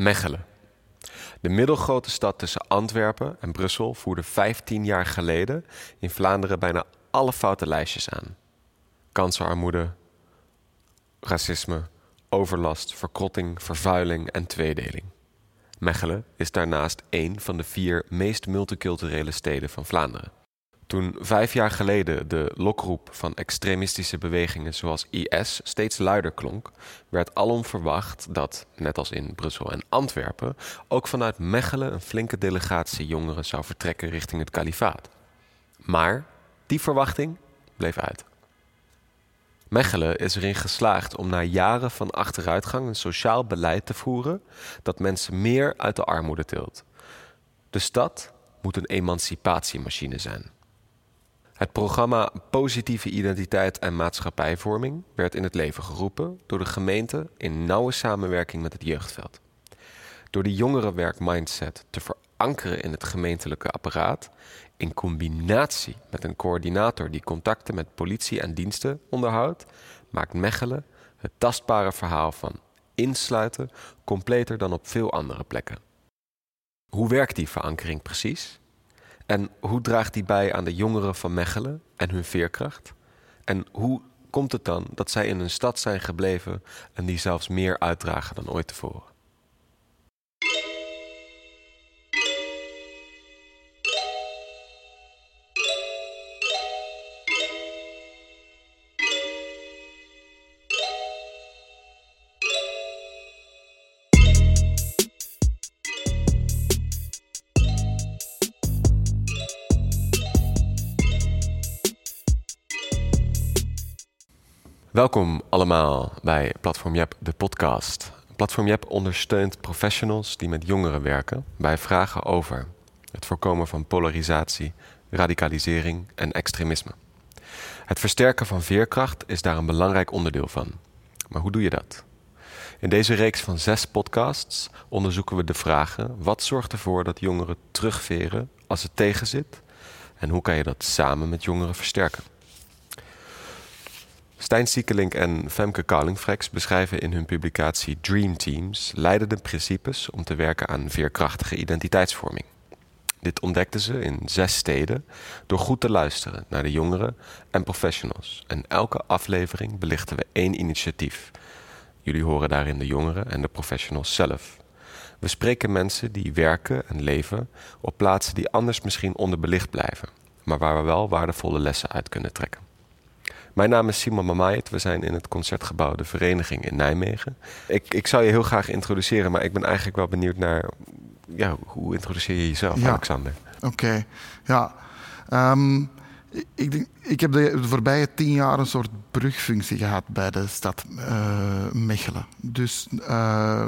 Mechelen. De middelgrote stad tussen Antwerpen en Brussel voerde 15 jaar geleden in Vlaanderen bijna alle foute lijstjes aan. Kansenarmoede, racisme, overlast, verkrotting, vervuiling en tweedeling. Mechelen is daarnaast één van de vier meest multiculturele steden van Vlaanderen. Toen vijf jaar geleden de lokroep van extremistische bewegingen zoals IS steeds luider klonk, werd alom verwacht dat, net als in Brussel en Antwerpen, ook vanuit Mechelen een flinke delegatie jongeren zou vertrekken richting het kalifaat. Maar die verwachting bleef uit. Mechelen is erin geslaagd om na jaren van achteruitgang een sociaal beleid te voeren dat mensen meer uit de armoede tilt. De stad moet een emancipatiemachine zijn. Het programma Positieve Identiteit en Maatschappijvorming werd in het leven geroepen door de gemeente in nauwe samenwerking met het jeugdveld. Door de jongerenwerk-mindset te verankeren in het gemeentelijke apparaat, in combinatie met een coördinator die contacten met politie en diensten onderhoudt, maakt Mechelen het tastbare verhaal van insluiten completer dan op veel andere plekken. Hoe werkt die verankering precies? En hoe draagt die bij aan de jongeren van Mechelen en hun veerkracht? En hoe komt het dan dat zij in een stad zijn gebleven en die zelfs meer uitdragen dan ooit tevoren? Welkom allemaal bij Platform Jep, de podcast. Platform Jep ondersteunt professionals die met jongeren werken bij vragen over het voorkomen van polarisatie, radicalisering en extremisme. Het versterken van veerkracht is daar een belangrijk onderdeel van. Maar hoe doe je dat? In deze reeks van zes podcasts onderzoeken we de vragen: wat zorgt ervoor dat jongeren terugveren als het tegenzit? En hoe kan je dat samen met jongeren versterken? Stijn Siekelink en Femke Kalingfrex beschrijven in hun publicatie Dream Teams leidende principes om te werken aan veerkrachtige identiteitsvorming. Dit ontdekten ze in zes steden door goed te luisteren naar de jongeren en professionals. En elke aflevering belichten we één initiatief. Jullie horen daarin de jongeren en de professionals zelf. We spreken mensen die werken en leven op plaatsen die anders misschien onderbelicht blijven, maar waar we wel waardevolle lessen uit kunnen trekken. Mijn naam is Simon Mamait. We zijn in het Concertgebouw De Vereniging in Nijmegen. Ik, ik zou je heel graag introduceren, maar ik ben eigenlijk wel benieuwd naar... Ja, hoe introduceer je jezelf, Alexander? Oké, ja. Um, ik, ik, heb de, voorbije tien jaar een soort brugfunctie gehad bij de stad uh, Mechelen. Dus uh,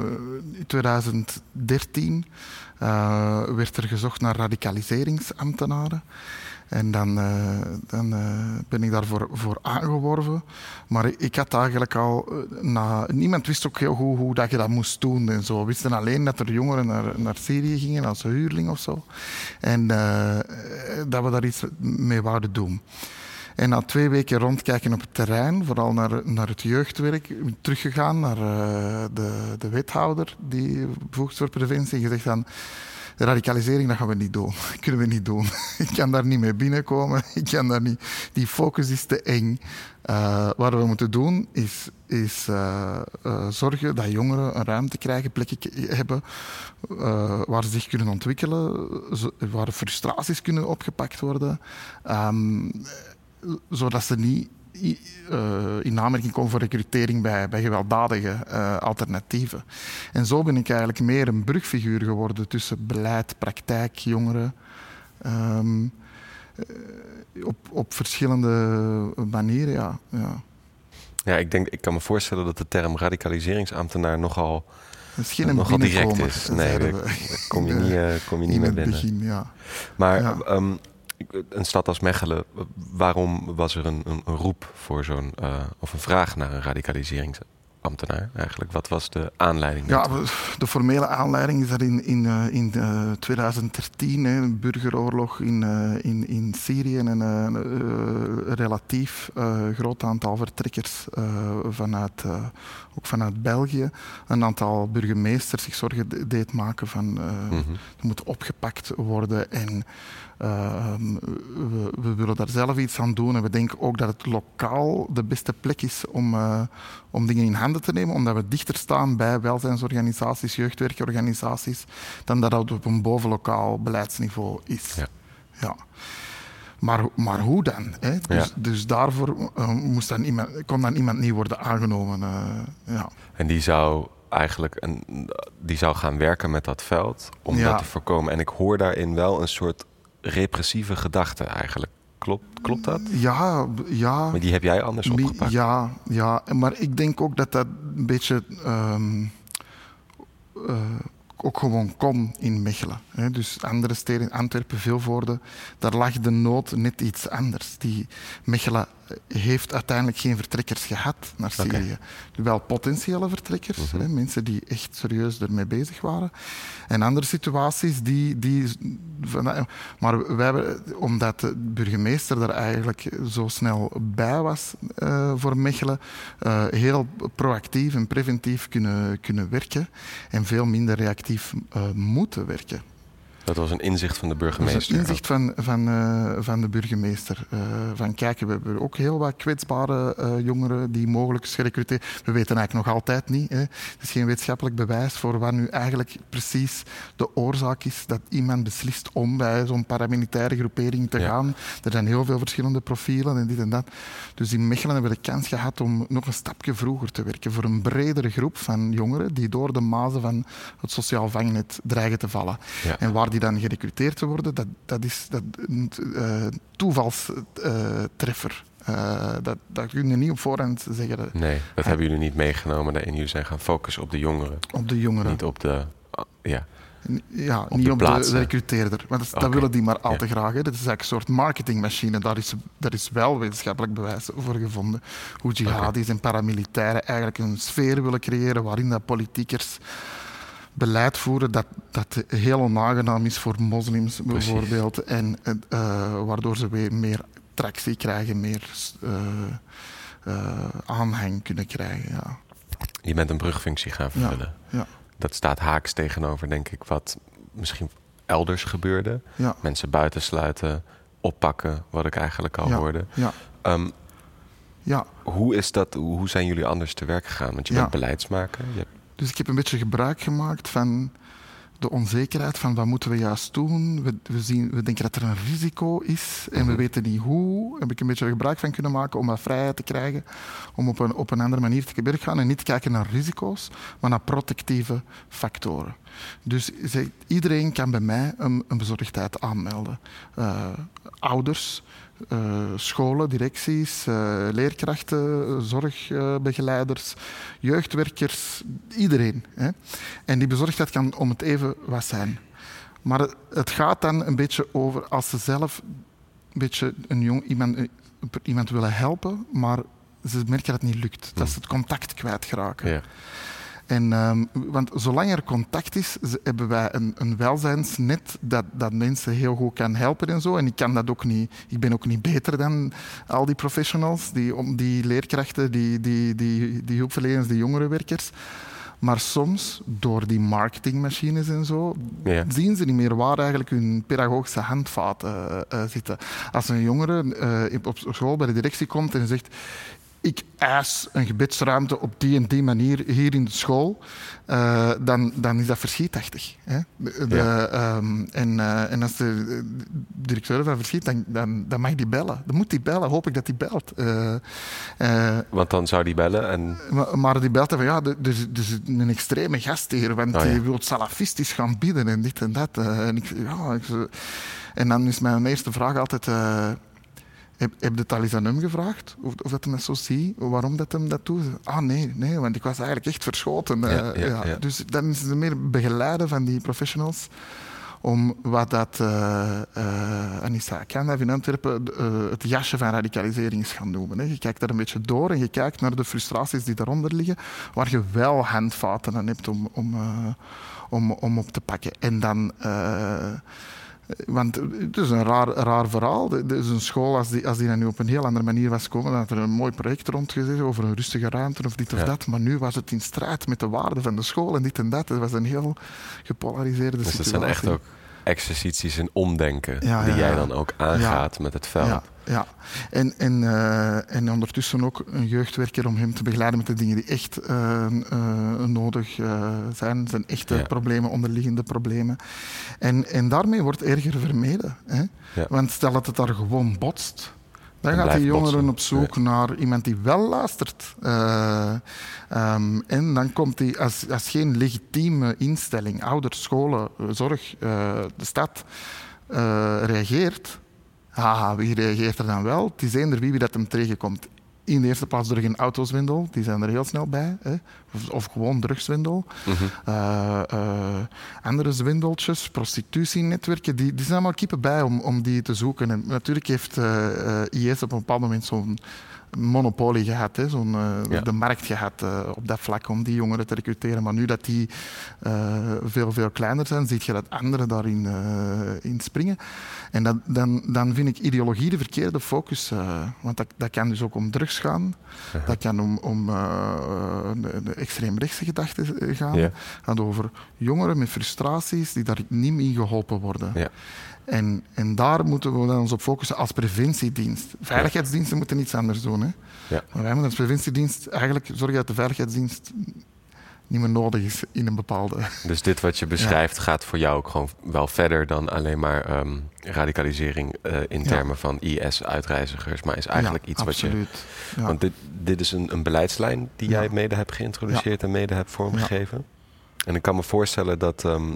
in 2013 uh, werd er gezocht naar radicaliseringsambtenaren. En dan, uh, dan uh, ben ik daarvoor voor aangeworven. Maar ik had eigenlijk al... Eh, na, niemand wist ook heel goed hoe dat je dat moest doen en zo. We wisten alleen dat er jongeren naar, naar Syrië gingen als huurling of zo. En dat we daar iets mee wouden doen. En na twee weken rondkijken op het terrein, vooral naar, naar het jeugdwerk, teruggegaan naar de, de wethouder die bevoegd voor preventie en gezegd dan radicalisering, dat gaan we niet doen. Dat kunnen we niet doen. Ik kan daar niet mee binnenkomen. Ik kan daar niet... Die focus is te eng. Uh, wat we moeten doen is, is uh, uh, zorgen dat jongeren een ruimte krijgen, plekken hebben waar ze zich kunnen ontwikkelen, waar frustraties kunnen opgepakt worden, um, zodat ze niet in aanmerking komen voor recrutering bij, bij gewelddadige uh, alternatieven. En zo ben ik eigenlijk meer een brugfiguur geworden tussen beleid, praktijk, jongeren. Um, uh, op, op verschillende manieren, ja. ja. Ja, ik, denk, ik kan me voorstellen dat de term radicaliseringsambtenaar nogal, nogal direct is. Nee, daar kom je niet, kom je niet mee binnen. Begin, ja. Maar ja. Um, een stad als Mechelen, waarom was er een, een, een roep voor zo'n, uh, of een vraag naar een radicaliseringsambtenaar? ambtenaar eigenlijk? Wat was de aanleiding? Ja, de formele aanleiding is dat in, in, eh, in eh, 2013, hè, een burgeroorlog in, eh, in, in Syrië en een eh, relatief eh, groot aantal vertrekkers eh, vanuit, eh, ook vanuit België, een aantal burgemeesters zich zorgen de- deed maken van eh, er moet opgepakt worden en eh, we, we willen daar zelf iets aan doen. En we denken ook dat het lokaal de beste plek is om, eh, om dingen in handen te nemen, omdat we dichter staan bij welzijnsorganisaties, jeugdwerkorganisaties, dan dat dat op een bovenlokaal beleidsniveau is. Ja. Ja. Maar, maar hoe dan? Hè? Dus, Ja. dus daarvoor eh, moest dan iemand, kon dan iemand niet worden aangenomen. eh, ja. En die zou eigenlijk een, die zou gaan werken met dat veld om Ja. dat te voorkomen. En ik hoor daarin wel een soort repressieve gedachte eigenlijk. Klopt, klopt dat? Ja, ja. Maar die heb jij anders opgepakt. Ja, ja, maar ik denk ook dat dat een beetje ehm, eh, ook gewoon kon in Mechelen. Hè. Dus andere steden, Antwerpen, Vilvoorde, daar lag de nood net iets anders. Die Mechelen heeft uiteindelijk geen vertrekkers gehad naar. Syrië. Wel potentiële vertrekkers, Mhm. hè, mensen die echt serieus ermee bezig waren. En andere situaties die... die van- maar wij hebben, omdat de burgemeester er eigenlijk zo snel bij was eh, voor Mechelen, eh, heel proactief en preventief kunnen, kunnen werken en veel minder reactief eh, moeten werken. Dat was een inzicht van de Dat is burgemeester. een inzicht van, van, eh, van de burgemeester. eh, van kijk, we hebben ook heel wat kwetsbare eh, jongeren die mogelijk gerecruiteerd. We weten eigenlijk nog altijd niet. Hè. Het is geen wetenschappelijk bewijs voor wat nu eigenlijk precies de oorzaak is dat iemand beslist om bij zo'n paramilitaire groepering te Ja. gaan. Er zijn heel veel verschillende profielen en dit en dat. Dus in Mechelen hebben we de kans gehad om nog een stapje vroeger te werken voor een bredere groep van jongeren die door de mazen van het sociaal vangnet dreigen te vallen. Ja. En waar die dan gerecruiteerd te worden, dat, dat is dat, een eh, toevalstreffer. Eh, dat, dat kun je niet op voorhand zeggen Nee, dat hebben jullie niet meegenomen. En jullie zijn gaan focussen op de jongeren. op de jongeren. Niet op de... ah, Ja, Ja, niet op de, de recruteerder. Maar dat, willen die maar al Ja. te graag. Hè. Dat is eigenlijk een soort marketingmachine. Daar is, daar is wel wetenschappelijk bewijs voor gevonden. Hoe jihadis en paramilitairen eigenlijk een sfeer willen creëren waarin dat politiekers beleid voeren dat, dat heel onaangenaam is voor moslims bijvoorbeeld. En eh, waardoor ze weer meer tractie krijgen, meer eh, eh, aanhang kunnen krijgen. Ja. je bent een brugfunctie gaan vervullen. Ja. Dat staat haaks tegenover, denk ik, wat misschien elders gebeurde. Ja. Mensen buitensluiten, oppakken, wat ik eigenlijk al hoorde. Ja. Ehm, ja. hoe, is dat, hoe zijn jullie anders te werk gegaan? Want je bent beleidsmaker. Je hebt- Dus ik heb een beetje gebruik gemaakt van de onzekerheid van wat moeten we juist doen. We, we, zien, we denken dat er een risico is en we Mhm. weten niet hoe. Heb ik een beetje gebruik van kunnen maken om wat vrijheid te krijgen. Om op een, op een andere manier te werk gaan en niet kijken naar risico's, maar naar protectieve factoren. Dus iedereen kan bij mij een, een bezorgdheid aanmelden. Eh, ouders, eh, scholen, directies, eh, leerkrachten, zorgbegeleiders, jeugdwerkers, iedereen. Hè. En die bezorgdheid kan om het even wat zijn. Maar het- het gaat dan een beetje over als ze zelf een beetje een jong, iemand, iemand willen helpen, maar ze merken dat het niet lukt. Dat ze het contact kwijtraken. ja. En, ehm, want zolang er contact is, hebben wij een, een welzijnsnet dat, dat mensen heel goed kan helpen en zo. En ik kan dat ook niet. Ik ben ook niet beter dan al die professionals, die, om die leerkrachten, die, die, die, die hulpverleners, die jongerenwerkers. Maar soms, door die marketingmachines en zo, Ja. zien ze niet meer waar eigenlijk hun pedagogische handvaten eh, eh, zitten. Als een jongere eh, op school bij de directie komt en zegt ik eis een gebedsruimte op die en die manier hier in de school, eh, dan, dan is dat verschietachtig. Hè? De, de, Ja. ehm, en, eh, en als de directeur van verschiet, dan, dan, dan mag die bellen. Dan moet die bellen, hoop ik dat die belt. Eh, Want dan zou die bellen en... maar, maar die belt van ja, is er is een extreme gast hier, want Oh, ja. die wil salafistisch gaan bidden en dit en dat. en, ik, ja, ik, en dan is mijn eerste vraag altijd: heb, heb je het al eens aan hem gevraagd? Of, of dat hij dat zo? Waarom dat hem dat doet? Ah nee, nee, want ik was eigenlijk echt verschoten. eh, Ja, ja, ja. Dus dan is het meer begeleiden van die professionals om wat dat uh, uh, Anissa Kanda in Antwerpen uh, het jasje van radicalisering is gaan noemen. Hè. Je kijkt daar een beetje door en je kijkt naar de frustraties die daaronder liggen, waar je wel handvaten aan hebt om, om, om, om op te pakken. En dan want het is een raar, raar verhaal. Het is een school, als die, als die nu op een heel andere manier was gekomen, dan had er een mooi project rondgezet over een rustige ruimte of dit of dat. Maar nu was het in strijd met de waarden van de school en dit en dat. Het was een heel gepolariseerde dus situatie. Dus dat zijn echt ook exercities en omdenken die jij dan ook aangaat met het veld. Ja. En, en, uh, en ondertussen ook een jeugdwerker om hem te begeleiden met de dingen die echt uh, uh, nodig zijn. zijn echte problemen, onderliggende problemen. En, en daarmee wordt erger vermeden. Hè? Want stel dat het daar gewoon botst dan gaat die jongeren op zoek naar iemand die wel luistert. Uh, um, en dan komt hij als, als geen legitieme instelling, ouders, scholen, zorg, uh, de stad, uh, reageert. Haha, wie reageert er dan wel? Het is eender wie, wie dat hem tegenkomt in de eerste plaats door geen autoswindel, die zijn er heel snel bij. Hè? Of, of, gewoon drugswindel. Mm -hmm. andere zwindeltjes, prostitutienetwerken, die, die zijn allemaal kippen bij om, om die te zoeken. En natuurlijk heeft uh, IS op een bepaald moment zo'n monopolie gehad, hè, zo'n, uh, de markt gehad uh, op dat vlak om die jongeren te recruteren. Maar nu dat die uh, veel, veel kleiner zijn, zie je dat anderen daarin in springen. En dat, dan, dan vind ik ideologie de verkeerde focus. want dat, dat kan dus ook om drugs gaan. -huh. Dat kan om, om de, de extreemrechtse gedachten gaan. Het gaat over jongeren met frustraties die daar niet mee geholpen worden. Ja. En, en daar moeten we dan ons op focussen als preventiedienst. Veiligheidsdiensten moeten iets anders doen. Hè? Ja. Maar wij moeten als preventiedienst eigenlijk zorgen dat de veiligheidsdienst niet meer nodig is in een bepaalde. Dus dit wat je beschrijft gaat voor jou ook gewoon wel verder dan alleen maar um, radicalisering uh, in termen van IS-uitreizigers, maar is eigenlijk iets absoluut. wat je. Want dit, dit is een, een beleidslijn die jij mede hebt geïntroduceerd en mede hebt vormgegeven. En ik kan me voorstellen dat, um,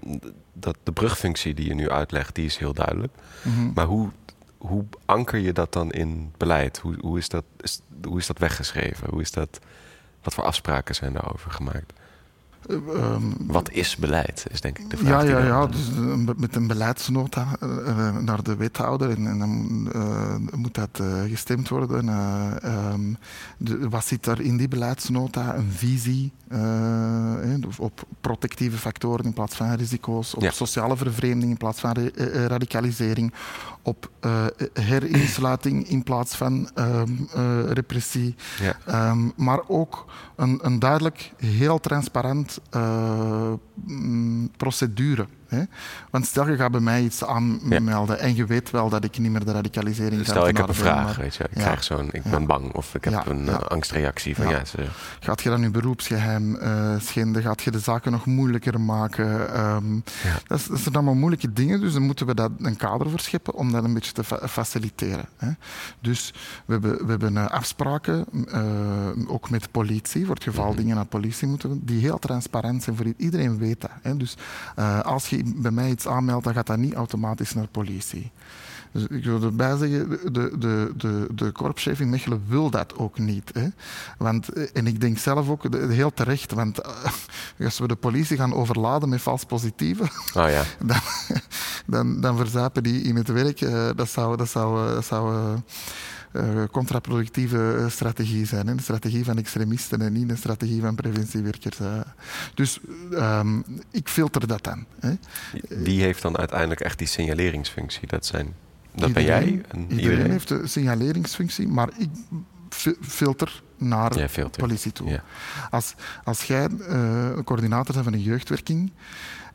dat de brugfunctie die je nu uitlegt, die is heel duidelijk. Mm -hmm. Maar hoe, hoe anker je dat dan in beleid? Hoe, hoe, is dat, is, hoe is dat weggeschreven? Hoe is dat, wat voor afspraken zijn daarover gemaakt? Um, Wat is beleid, is denk ik de vraag. Ja, ja, ja. Dus met een beleidsnota uh, naar de wethouder en, en dan uh, moet dat gestemd worden. Um, de, wat zit er in die beleidsnota? Een visie op protectieve factoren in plaats van risico's, op ja. sociale vervreemding in plaats van radicalisering, op herinsluiting in plaats van um, repressie. Ja. maar ook een, een duidelijk, heel transparant procedure. Hè? Want stel je gaat bij mij iets aanmelden ja. en je weet wel dat ik niet meer de radicalisering ga Stel ik heb een vraag, weet je, ik ja. krijg zo'n, ik ben bang of ik heb een uh, angstreactie van ja. ze... Gaat je dan je beroepsgeheim uh, schenden? Gaat je de zaken nog moeilijker maken? Um, dat, dat, zijn allemaal moeilijke dingen, dus dan moeten we dat een kader voor scheppen om dat een beetje te fa faciliteren. Hè? Dus we hebben, we hebben afspraken, ook met politie, voor het geval mm -hmm. dingen naar politie moeten, die heel transparant zijn voor iedereen weet dat. Hè? Dus als je bij mij iets aanmeldt, dan gaat dat niet automatisch naar politie. Dus ik wil erbij zeggen, de, de, de, de korpschef in Mechelen wil dat ook niet. Hè. Want, en ik denk zelf ook heel terecht, want als we de politie gaan overladen met vals positieven, oh ja. dan, dan, dan verzuipen die in het werk. Dat zou, dat zou, dat zou uh, contraproductieve strategie zijn. Hè? Een strategie van extremisten en niet een strategie van preventiewerkers. Uh. Dus um, ik filter dat dan. Hè? Wie heeft dan uiteindelijk echt die signaleringsfunctie? Dat, zijn, dat ben jij? En iedereen, iedereen heeft de signaleringsfunctie, maar ik filter naar ja, politie toe. Ja. Als, als jij uh, coördinator bent van een jeugdwerking,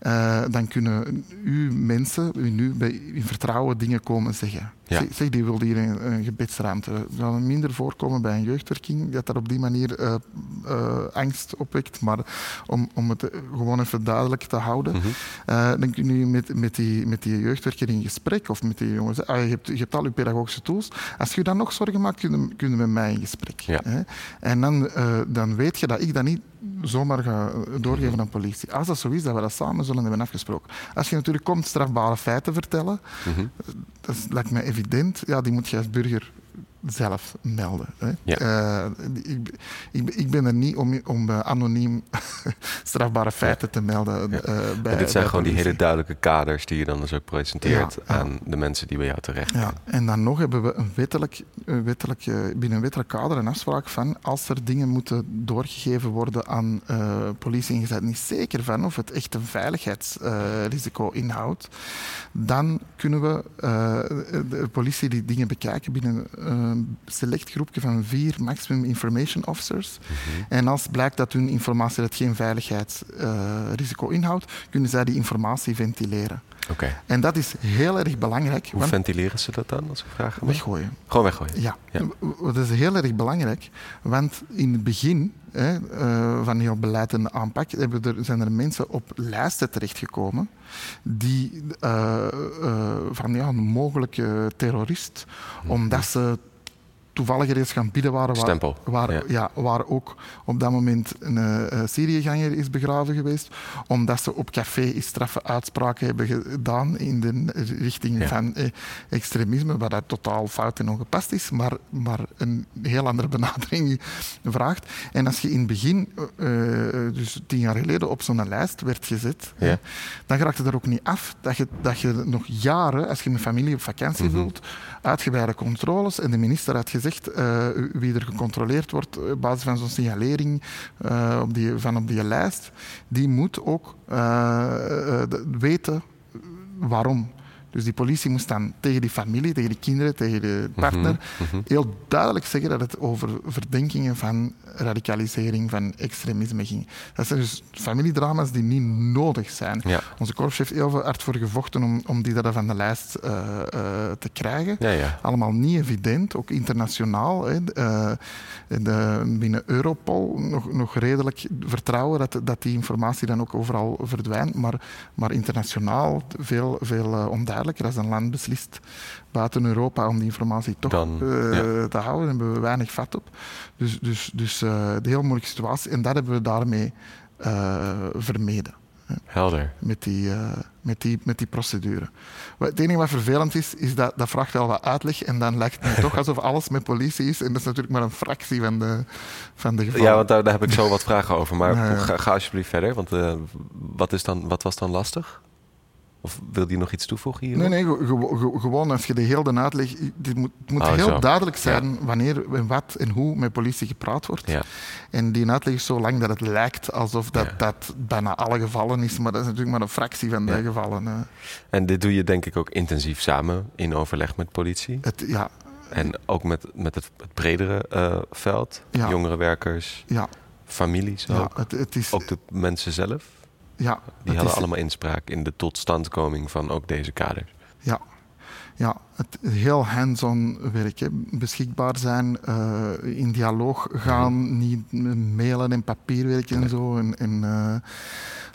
uh, dan kunnen uw mensen u nu bij, in vertrouwen dingen komen zeggen. Ja. Zeg, die wil hier een, een gebedsruimte. Zal minder voorkomen bij een jeugdwerking, dat dat op die manier uh, uh, angst opwekt. Maar om, om het gewoon even duidelijk te houden, mm -hmm. dan kun je met, met, die, met die jeugdwerker in gesprek of met die jongens. Ah, je, hebt, je hebt al je pedagogische tools. Als je dan nog zorgen maakt, kunnen kun je met mij in gesprek. Ja. Hè? En dan, dan weet je dat ik dat niet zomaar ga doorgeven aan politie. Als dat zo is, dat we dat samen zullen hebben afgesproken. Als je natuurlijk komt strafbare feiten vertellen, mm -hmm. dat lijkt mij evident. Ja, die moet je als burger zelf melden. Hè. Ja. Eh, ik, ik, ik ben er niet om, om eh, anoniem strafbare feiten te melden. eh, bij, En dit zijn gewoon die hele duidelijke kaders die je dan dus ook presenteert aan de mensen die bij jou terecht Ja, en dan nog hebben we een wettelijk, binnen een wettelijk kader een afspraak van als er dingen moeten doorgegeven worden aan politie en je bent er niet zeker van of het echt een veiligheidsrisico inhoudt, dan kunnen we de politie die dingen bekijken binnen een select groepje van vier maximum information officers. En als blijkt dat hun informatie dat geen veiligheidsrisico inhoudt, kunnen zij die informatie ventileren. Oké. En dat is heel erg belangrijk. Hoe ventileren ze dat dan, als ik vraag? Weggooien. Gewoon weggooien. Ja. Dat is heel erg belangrijk. Want in het begin hè, eh, van heel beleid en aanpak er, zijn er mensen op lijsten terechtgekomen die eh, eh, van ja, een mogelijke terrorist, omdat ze toevallig ergens gaan bidden waren waar, Stempel. waar, Ja. ja. waar ook op dat moment een eh, eh, Syriëganger is begraven geweest, omdat ze op café eens straffe uitspraken hebben gedaan in de richting Ja. van eh, extremisme, wat dat totaal fout en ongepast is, maar, maar een heel andere benadering vraagt. En als je in het begin, eh, eh, dus tien jaar geleden, op zo'n lijst werd gezet, Ja. dan raakt het er ook niet af dat je, dat je nog jaren, als je met familie op vakantie Mhm. wilt, uitgebreide controles, en de minister had gezegd eh, wie er gecontroleerd wordt op basis van zo'n signalering eh, op die, van op die lijst, die moet ook eh, eh, weten waarom. Dus die politie moest dan tegen die familie, tegen die kinderen, tegen de partner Mhm. heel duidelijk zeggen dat het over verdenkingen van radicalisering, van extremisme ging. Dat zijn dus familiedrama's die niet nodig zijn. Ja. Onze korps heeft heel veel hard voor gevochten om, om die daar van de lijst eh, eh, te krijgen. Ja, ja. Allemaal niet evident, ook internationaal. Hè. Eh, de, binnen Europol nog, nog redelijk vertrouwen dat, dat die informatie dan ook overal verdwijnt. Maar, maar internationaal veel, veel eh, onduidelijker. Als een land beslist buiten Europa om die informatie toch Dan, eh, ja. te houden, hebben we weinig vat op. Dus, dus, dus eh, een heel moeilijke situatie. En dat hebben we daarmee eh, vermeden Helder. met die, met die, met die procedure. Het enige wat vervelend is, is dat dat vraagt wel wat uitleg en dan lijkt het toch alsof alles met politie is. En dat is natuurlijk maar een fractie van de, van de gevallen. Ja, want daar, daar heb ik zo wat vragen over. Maar ja. Ga, ga alsjeblieft verder. Want wat, is dan, wat was dan lastig? Of wil je nog iets toevoegen hier? Nee, nee, ge- ge- ge- gewoon als je de hele uitleg... Het moet, het moet Oh, heel zo. duidelijk zijn wanneer en wat en hoe met politie gepraat wordt. Ja. En die uitleg is zo lang dat het lijkt alsof dat, Ja. dat bijna alle gevallen is. Maar dat is natuurlijk maar een fractie van de gevallen. eh. En dit doe je denk ik ook intensief samen in overleg met politie. Het, ja, En ook met, met het, het bredere eh, veld. Jongerenwerkers, ja, families ook. het, het is... Ook de mensen zelf. Ja, Die hadden allemaal inspraak in de totstandkoming van ook deze kaders. Ja, ja het heel hands-on werk. Hè. Beschikbaar zijn, eh, in dialoog gaan, niet mailen en papierwerk en zo. En, en, eh,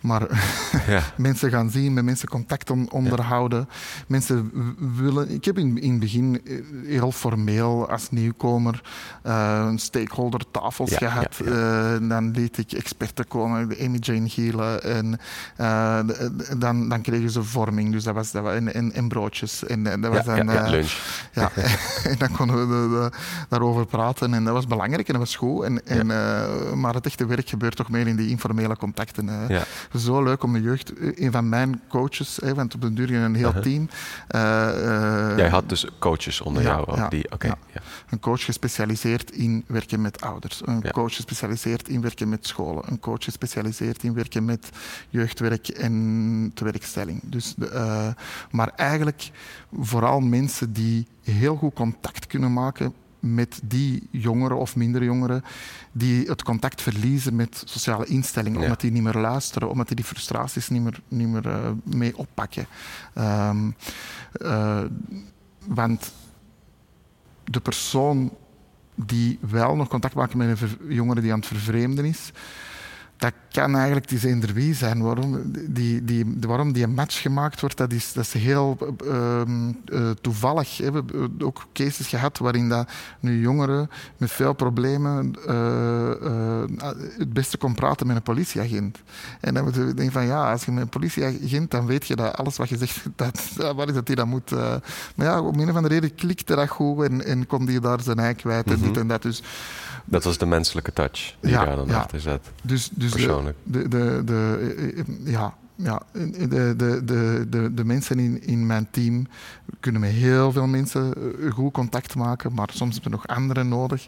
maar Ja. mensen gaan zien, met mensen contact on- onderhouden. Mensen willen... Ik heb in, in het begin eh, heel formeel als nieuwkomer een stakeholder tafels Ja, gehad. Eh, dan liet ik experten komen, de Amy Jane Gielen. En de- dan, dan kregen ze vorming, dus dat was, dat was, en, en, en broodjes. En, dat was dan, ja, ja, eh, lunch. ja, en dan konden we de- de- daarover praten. En dat was belangrijk en dat was goed. En, en, eh, maar het echte werk gebeurt toch meer in die informele contacten. eh. Zo leuk om de jeugd... Een van mijn coaches, hè, want op den duur een heel Uh-huh. team... eh, eh, Jij had dus coaches onder jou ook. ja, die, oké, ja. ja. Een coach gespecialiseerd in werken met ouders. Een coach gespecialiseerd in werken met scholen. Een coach gespecialiseerd in werken met jeugdwerk en tewerkstelling. Dus, de, eh, maar eigenlijk vooral mensen die heel goed contact kunnen maken met die jongeren of minder jongeren die het contact verliezen met sociale instellingen, Ja. omdat die niet meer luisteren, omdat die die frustraties niet meer, niet meer eh, mee oppakken. Ehm, eh, want de persoon die wel nog contact maakt met een jongere die aan het vervreemden is, dat kan eigenlijk die eender wie zijn. Waarom die, die, waarom die een match gemaakt wordt, dat is, dat is heel ehm, eh, toevallig. We hebben ook cases gehad waarin dat nu jongeren met veel problemen uh, uh, het beste kon praten met een politieagent. En dan moet je denken van ja, als je met een politieagent, dan weet je dat alles wat je zegt, dat, waar is dat hij dat moet... maar ja, om een of andere reden klikte dat goed en, en kon die daar zijn ei kwijt en dit mhm. en dat. Dus dat was de menselijke touch die daar dan achter zat. Dus, dus Persoonlijk. De, de, de, ja, ja, de, de, de, de, de mensen in, in mijn team kunnen met heel veel mensen eh, goed contact maken, maar soms hebben we nog anderen nodig.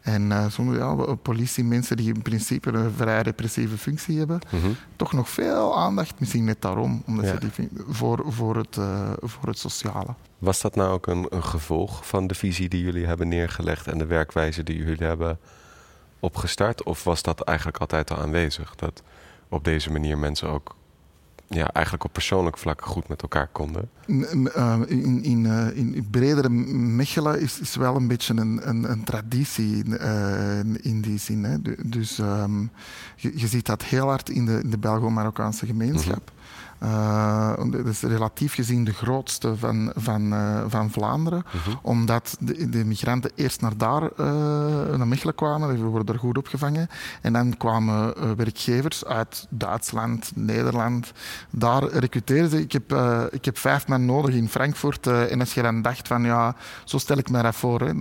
En uh, soms ja, politie, mensen die in principe een vrij repressieve functie hebben, mhm. toch nog veel aandacht, misschien net daarom, omdat ze die, voor, voor, het, uh, voor het sociale. Was dat nou ook een, een gevolg van de visie die jullie hebben neergelegd en de werkwijze die jullie hebben opgestart? Of was dat eigenlijk altijd al aanwezig? Dat op deze manier mensen ook ja, eigenlijk op persoonlijk vlak goed met elkaar konden? Eh, in, in, uh, in bredere Mechelen is, is wel een beetje een, een, een traditie uh, in die zin. Hè. Dus um, je, je, ziet dat heel hard in de, in de Belgo-Marokkaanse gemeenschap. Mhm. Dat is relatief gezien de grootste van, van, uh, van Vlaanderen. Mhm. Omdat de, de, migranten eerst naar daar, uh, naar Mechelen kwamen. We worden er goed opgevangen. En dan kwamen werkgevers uit Duitsland, Nederland. Daar recruteerden ze. Ik heb, ik heb vijf man nodig in Frankfurt. en als je dan dacht van, ja, zo stel ik me dat voor. Hè.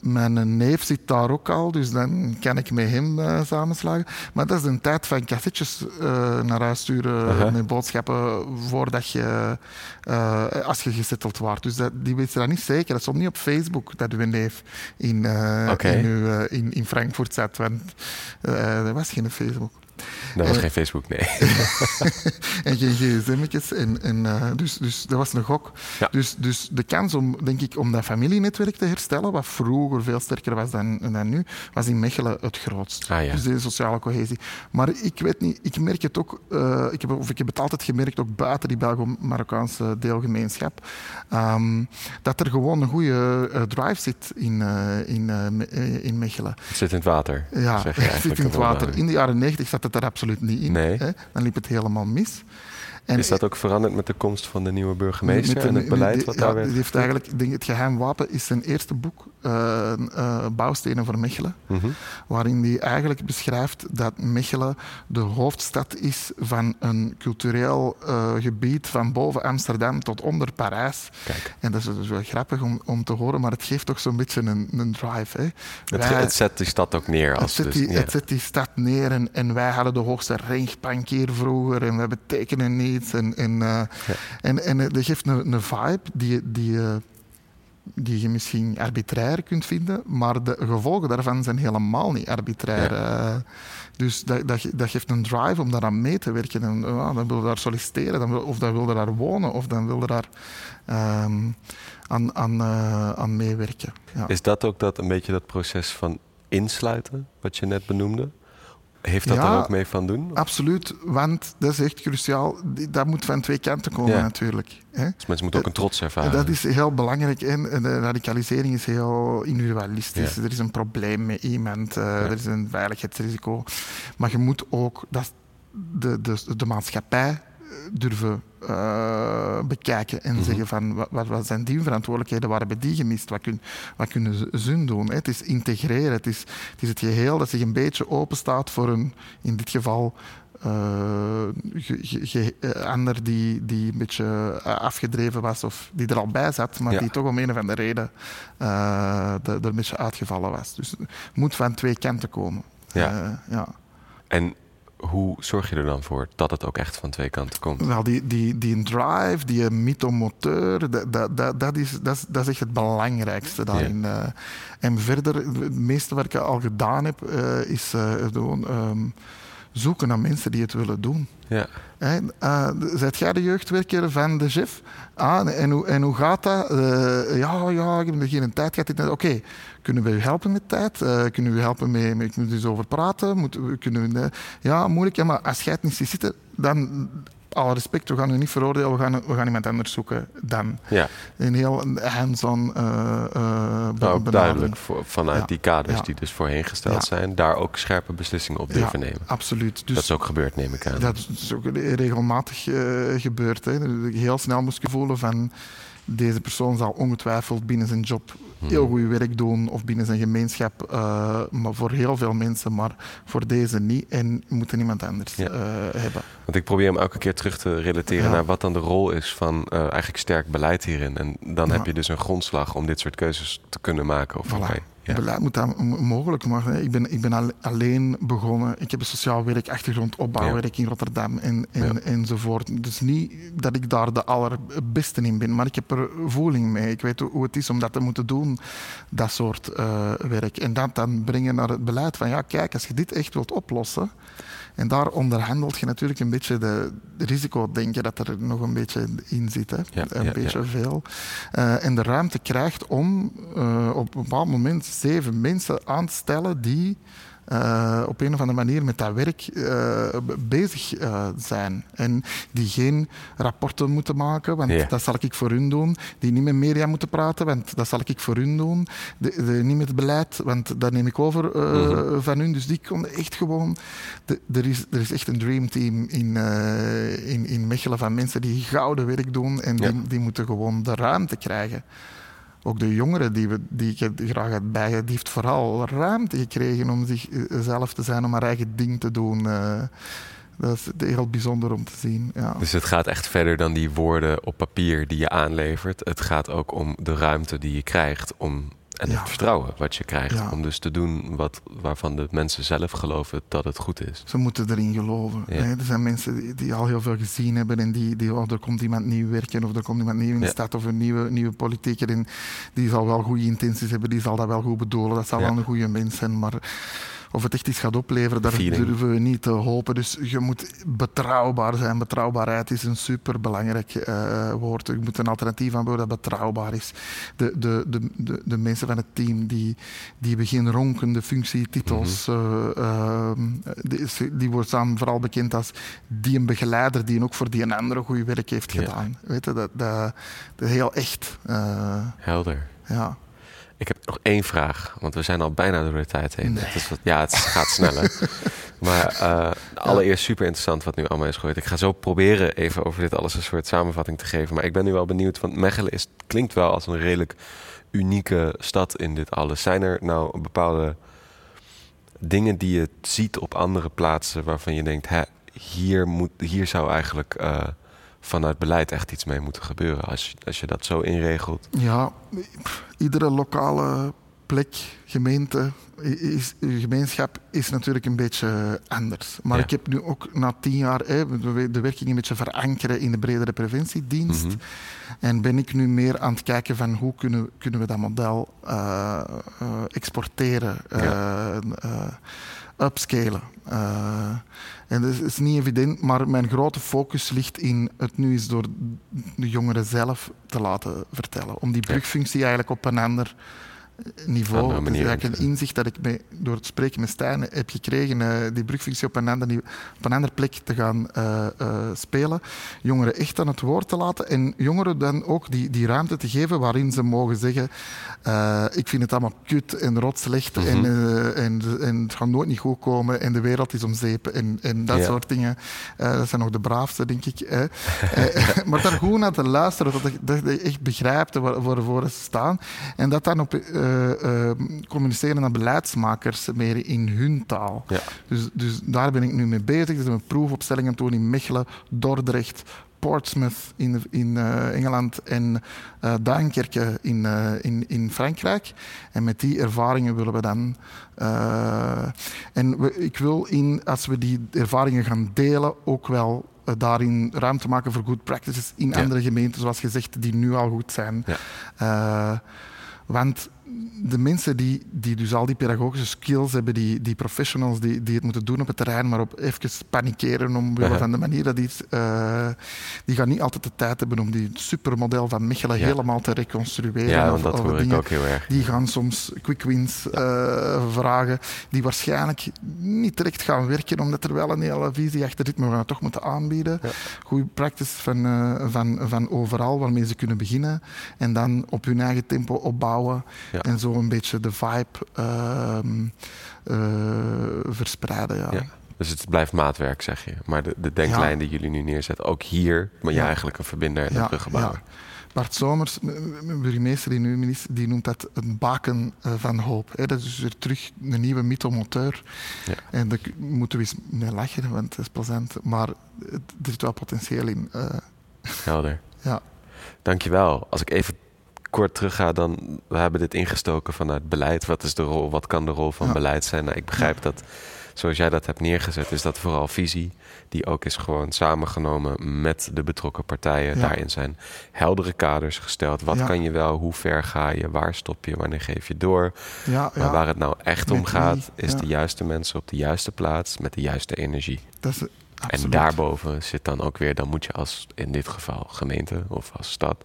mijn neef zit daar ook al, dus dan kan ik met hem samenslagen. Maar dat is een tijd van cassettes naar huis sturen met boodschappen voordat je, uh, als je gezetteld wordt. Dus dat, die weten dat niet zeker. Dat stond niet op Facebook dat uw neef in, uh, in, uh, in, in, Frankfurt zat, want er was geen Facebook. Dat was geen Facebook, nee. en geen gsm'tjes. En, en, uh, dus, dus dat was een gok. Dus, dus de kans om, denk ik, om dat familienetwerk te herstellen, wat vroeger veel sterker was dan, dan nu, was in Mechelen het grootst. Ah, ja. Dus de sociale cohesie. Maar ik weet niet, ik merk het ook, uh, ik heb, of ik heb het altijd gemerkt, ook buiten die Belgo-Marokkaanse deelgemeenschap, um, dat er gewoon een goede uh, drive zit in, in, in Mechelen. Het zit in het water. Ja, het zit in het water. In de jaren negentig zat het er absoluut niet in. Nee. Hè? Dan liep het helemaal mis. En is dat ook veranderd met de komst van de nieuwe burgemeester en het beleid wat daar werd? Die heeft eigenlijk, denk, het geheim wapen is zijn eerste boek, uh, uh, Bouwstenen voor Mechelen, mhm. waarin hij eigenlijk beschrijft dat Mechelen de hoofdstad is van een cultureel uh, gebied van boven Amsterdam tot onder Parijs. Kijk. En dat is dus wel grappig om, om te horen, maar het geeft toch zo'n beetje een, een drive. Hè. Het, wij, het, zet die stad ook neer. Als het, zet die, dus, ja. het zet die stad neer en, en wij hadden de hoogste ringbank hier vroeger en we betekenen niet en, en, uh, en, en dat geeft een, een vibe die, die, uh, die je misschien arbitrair kunt vinden, maar de gevolgen daarvan zijn helemaal niet arbitrair. Ja. Dus dat, dat, dat, geeft een drive om daaraan mee te werken. En, uh, dan wil je daar solliciteren, dan wil, of dan wil je daar wonen, of dan wil je daar um, aan, aan, uh, aan meewerken. Ja. Is dat ook dat, een beetje dat proces van insluiten, wat je net benoemde? Heeft dat er ook mee van doen? Absoluut, want dat is echt cruciaal. Dat moet van twee kanten komen natuurlijk. Hè? Dus mensen moeten ook een trots ervaren. Dat is heel belangrijk. En de radicalisering is heel individualistisch. Er is een probleem met iemand, uh, er is een veiligheidsrisico. Maar je moet ook dat de, de, de maatschappij durven uh, bekijken en mm -hmm. zeggen van wat, wat, zijn die verantwoordelijkheden, waar hebben die gemist, wat, kun, wat kunnen ze doen. Hè? Het is integreren, het is, het is het geheel dat zich een beetje open staat voor een, in dit geval, uh, ander die, die een beetje afgedreven was of die er al bij zat, maar die toch om een of andere reden uh, er een beetje uitgevallen was. Dus het moet van twee kanten komen. Ja. ja. En hoe zorg je er dan voor dat het ook echt van twee kanten komt? Wel, die, die, die drive, die mythomoteur, dat, dat, dat, is, dat, is, dat is echt het belangrijkste daarin. Uh, en verder, het meeste wat ik al gedaan heb, uh, is gewoon um, zoeken naar mensen die het willen doen. Ja. Uh, zijt jij de jeugdwerker van de chef? Ah, en, hoe, en hoe gaat dat? Uh, ja, ja, ik heb geen tijd gehad. Oké, kunnen we u helpen met tijd? Uh, kunnen we u helpen met, met, dus over praten? Moeten we, kunnen we, ja, moeilijk. Ja, maar als jij het niet ziet zitten, dan alle respect, we gaan u niet veroordelen, we gaan, we gaan iemand anders zoeken dan. Ja. Een heel hands-on uh, uh, nou, duidelijk voor, vanuit die kaders die dus voorheen gesteld zijn, daar ook scherpe beslissingen op durven nemen. Absoluut. Dus, dat is ook gebeurd, neem ik aan. Dat is ook regelmatig uh, gebeurd. Hè. Heel snel moest je voelen van deze persoon zal ongetwijfeld binnen zijn job heel goed werk doen of binnen zijn gemeenschap, uh, maar voor heel veel mensen, maar voor deze niet en moeten niemand anders ja. uh, hebben. Want ik probeer hem elke keer terug te relateren ja. naar wat dan de rol is van uh, eigenlijk sterk beleid hierin. En dan heb je dus een grondslag om dit soort keuzes te kunnen maken. Of voilà. okay. Ja. Beleid moet dat mogelijk maken. Ik ben, ik ben alleen begonnen. Ik heb een sociaal werk, achtergrond, opbouwwerk ja. in Rotterdam en, en, ja. enzovoort. Dus niet dat ik daar de allerbeste in ben, maar ik heb er voeling mee. Ik weet hoe het is om dat te moeten doen, dat soort uh, werk. En dat dan brengen naar het beleid van, ja kijk, als je dit echt wilt oplossen, en daar onderhandelt je natuurlijk een beetje de, de risicodenken dat er nog een beetje in zit. Hè? Ja, een ja, beetje veel. Uh, en de ruimte krijgt om uh, op een bepaald moment zeven mensen aan te stellen die uh, op een of andere manier met dat werk uh, bezig uh, zijn. En die geen rapporten moeten maken, want Ja. dat zal ik voor hun doen. Die niet met media moeten praten, want dat zal ik voor hun doen. De, de, niet met beleid, want dat neem ik over Mhm. van hun. Dus die konden echt gewoon... De, er, is, er is echt een dreamteam in, in, in Mechelen van mensen die gouden werk doen en Ja. die, die moeten gewoon de ruimte krijgen ook de jongeren die, we, die ik graag had bij, die heeft vooral ruimte gekregen om zichzelf te zijn, om haar eigen ding te doen. Uh, dat is heel bijzonder om te zien. Ja. Dus het gaat echt verder dan die woorden op papier die je aanlevert. Het gaat ook om de ruimte die je krijgt om, en Ja. het vertrouwen wat je krijgt. Ja. Om dus te doen wat, waarvan de mensen zelf geloven dat het goed is. Ze moeten erin geloven. Ja. hè. Er zijn mensen die, die al heel veel gezien hebben en die, die oh, er komt iemand nieuw werken of er komt iemand nieuw in de stad of een nieuwe, nieuwe politieker en die zal wel goede intenties hebben, die zal dat wel goed bedoelen, dat zal wel een goede mens zijn, maar of het echt iets gaat opleveren, daar Feeling. durven we niet te hopen. Dus je moet betrouwbaar zijn. Betrouwbaarheid is een superbelangrijk eh woord. Je moet een alternatief aanbieden dat betrouwbaar is. De, de, de, de, de mensen van het team die, die hebben geen ronkende functietitels. eh, ehm, die, die wordt samen vooral bekend als die een begeleider die ook voor die een andere goed werk heeft Ja. gedaan. Weet je, dat, dat, heel echt. eh, Helder. ja. Ik heb nog één vraag, want we zijn al bijna door de tijd heen. Nee. Het is wat, ja, het gaat sneller. maar eh, allereerst super interessant wat nu allemaal is gehoord. Ik ga zo proberen even over dit alles een soort samenvatting te geven. Maar ik ben nu wel benieuwd, want Mechelen is, klinkt wel als een redelijk unieke stad in dit alles. Zijn er nou bepaalde dingen die je ziet op andere plaatsen waarvan je denkt, hè, hier, moet, hier zou eigenlijk eh, vanuit beleid echt iets mee moeten gebeuren als je, als je dat zo inregelt? Ja, iedere lokale plek, gemeente, is, gemeenschap is natuurlijk een beetje anders. Maar Ja. ik heb nu ook na tien jaar hè, de werking een beetje verankeren in de bredere preventiedienst. Mhm. En ben ik nu meer aan het kijken van hoe kunnen, kunnen we dat model eh, eh, exporteren, eh, eh, upscalen. Eh, en dat is, is niet evident, maar mijn grote focus ligt in het nu eens door de jongeren zelf te laten vertellen. Om die brugfunctie eigenlijk op een ander niveau. Andere een inzicht dat ik door het spreken met Stijn heb gekregen, eh, die brugfunctie op een, ander, nive- op een andere plek te gaan eh, eh, spelen. Jongeren echt aan het woord te laten en jongeren dan ook die, die ruimte te geven waarin ze mogen zeggen ik vind het allemaal kut en rot slecht Mhm. en, eh, en, en het gaat nooit niet goed komen en de wereld is om zeep en, en dat Ja. soort dingen. Dat zijn nog de braafste, denk ik. hè. Maar daar goed naar te luisteren, dat je, echt begrijpt waar- waarvoor ze staan. En dat dan op eh, eh, communiceren naar beleidsmakers meer in hun taal. Ja. Dus, dus daar ben ik nu mee bezig. Dus een proefopstellingen doen in Mechelen, Dordrecht, Portsmouth in, in eh, Engeland en Duinkerke in, in, in Frankrijk. En met die ervaringen willen we dan. en we, ik wil in, als we die ervaringen gaan delen, ook wel daarin ruimte maken voor good practices in Ja. andere gemeenten, zoals gezegd, die nu al goed zijn. Ja. Want de mensen die, die dus al die pedagogische skills hebben, die, die professionals die, die het moeten doen op het terrein, maar op even panikeren omwille van de manier dat iets, uh, die gaan niet altijd de tijd hebben om die supermodel van Mechelen helemaal te reconstrueren. Ja, dat hoor ik ook heel erg. Die gaan soms quick wins uh, vragen, die waarschijnlijk niet direct gaan werken, omdat er wel een hele visie achter zit, maar we gaan het toch moeten aanbieden. Goede practice van, uh, van, van overal, waarmee ze kunnen beginnen en dan op hun eigen tempo opbouwen en zo een beetje de vibe ehm, verspreiden. ja. Dus het blijft maatwerk, zeg je. Maar de, de denklijn die jullie nu neerzetten, ook hier, ben je eigenlijk een verbinder en een bruggenbouwer. Bart Somers, burgemeester die nu minister, die noemt dat een baken eh, van hoop. Dat is weer terug een nieuwe mythomoteur. Ja. En daar moeten we eens mee lachen, want het is plezant. Maar er zit wel potentieel in. Uh. Helder. Ja. Dankjewel. Als ik even kort terugga, dan we hebben dit ingestoken vanuit beleid. Wat, is de rol, wat kan de rol van beleid zijn? Nou, ik begrijp dat zoals jij dat hebt neergezet, is dat vooral visie, die ook is gewoon samengenomen met de betrokken partijen. Daarin zijn heldere kaders gesteld. Wat kan je wel, hoe ver ga je, waar stop je, wanneer geef je door. Ja, maar waar het nou echt om gaat, is de juiste mensen op de juiste plaats met de juiste energie. Dat is, en daarboven zit dan ook weer, dan moet je als in dit geval gemeente of als stad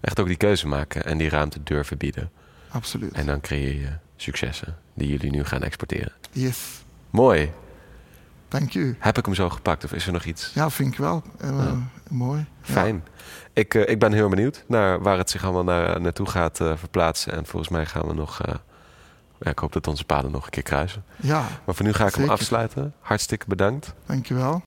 echt ook die keuze maken en die ruimte durven bieden. Absoluut. En dan creëer je successen die jullie nu gaan exporteren. Yes. Mooi. Dank u. Heb ik hem zo gepakt of is er nog iets? Ja, vind ik wel. Uh, Mooi. Fijn. Ik, uh, ik ben heel benieuwd naar waar het zich allemaal naar, naartoe gaat uh, verplaatsen. En volgens mij gaan we nog. Ja, ik hoop dat onze paden nog een keer kruisen. Ja. Maar voor nu ga ik hem afsluiten. Hartstikke bedankt. Dank je wel.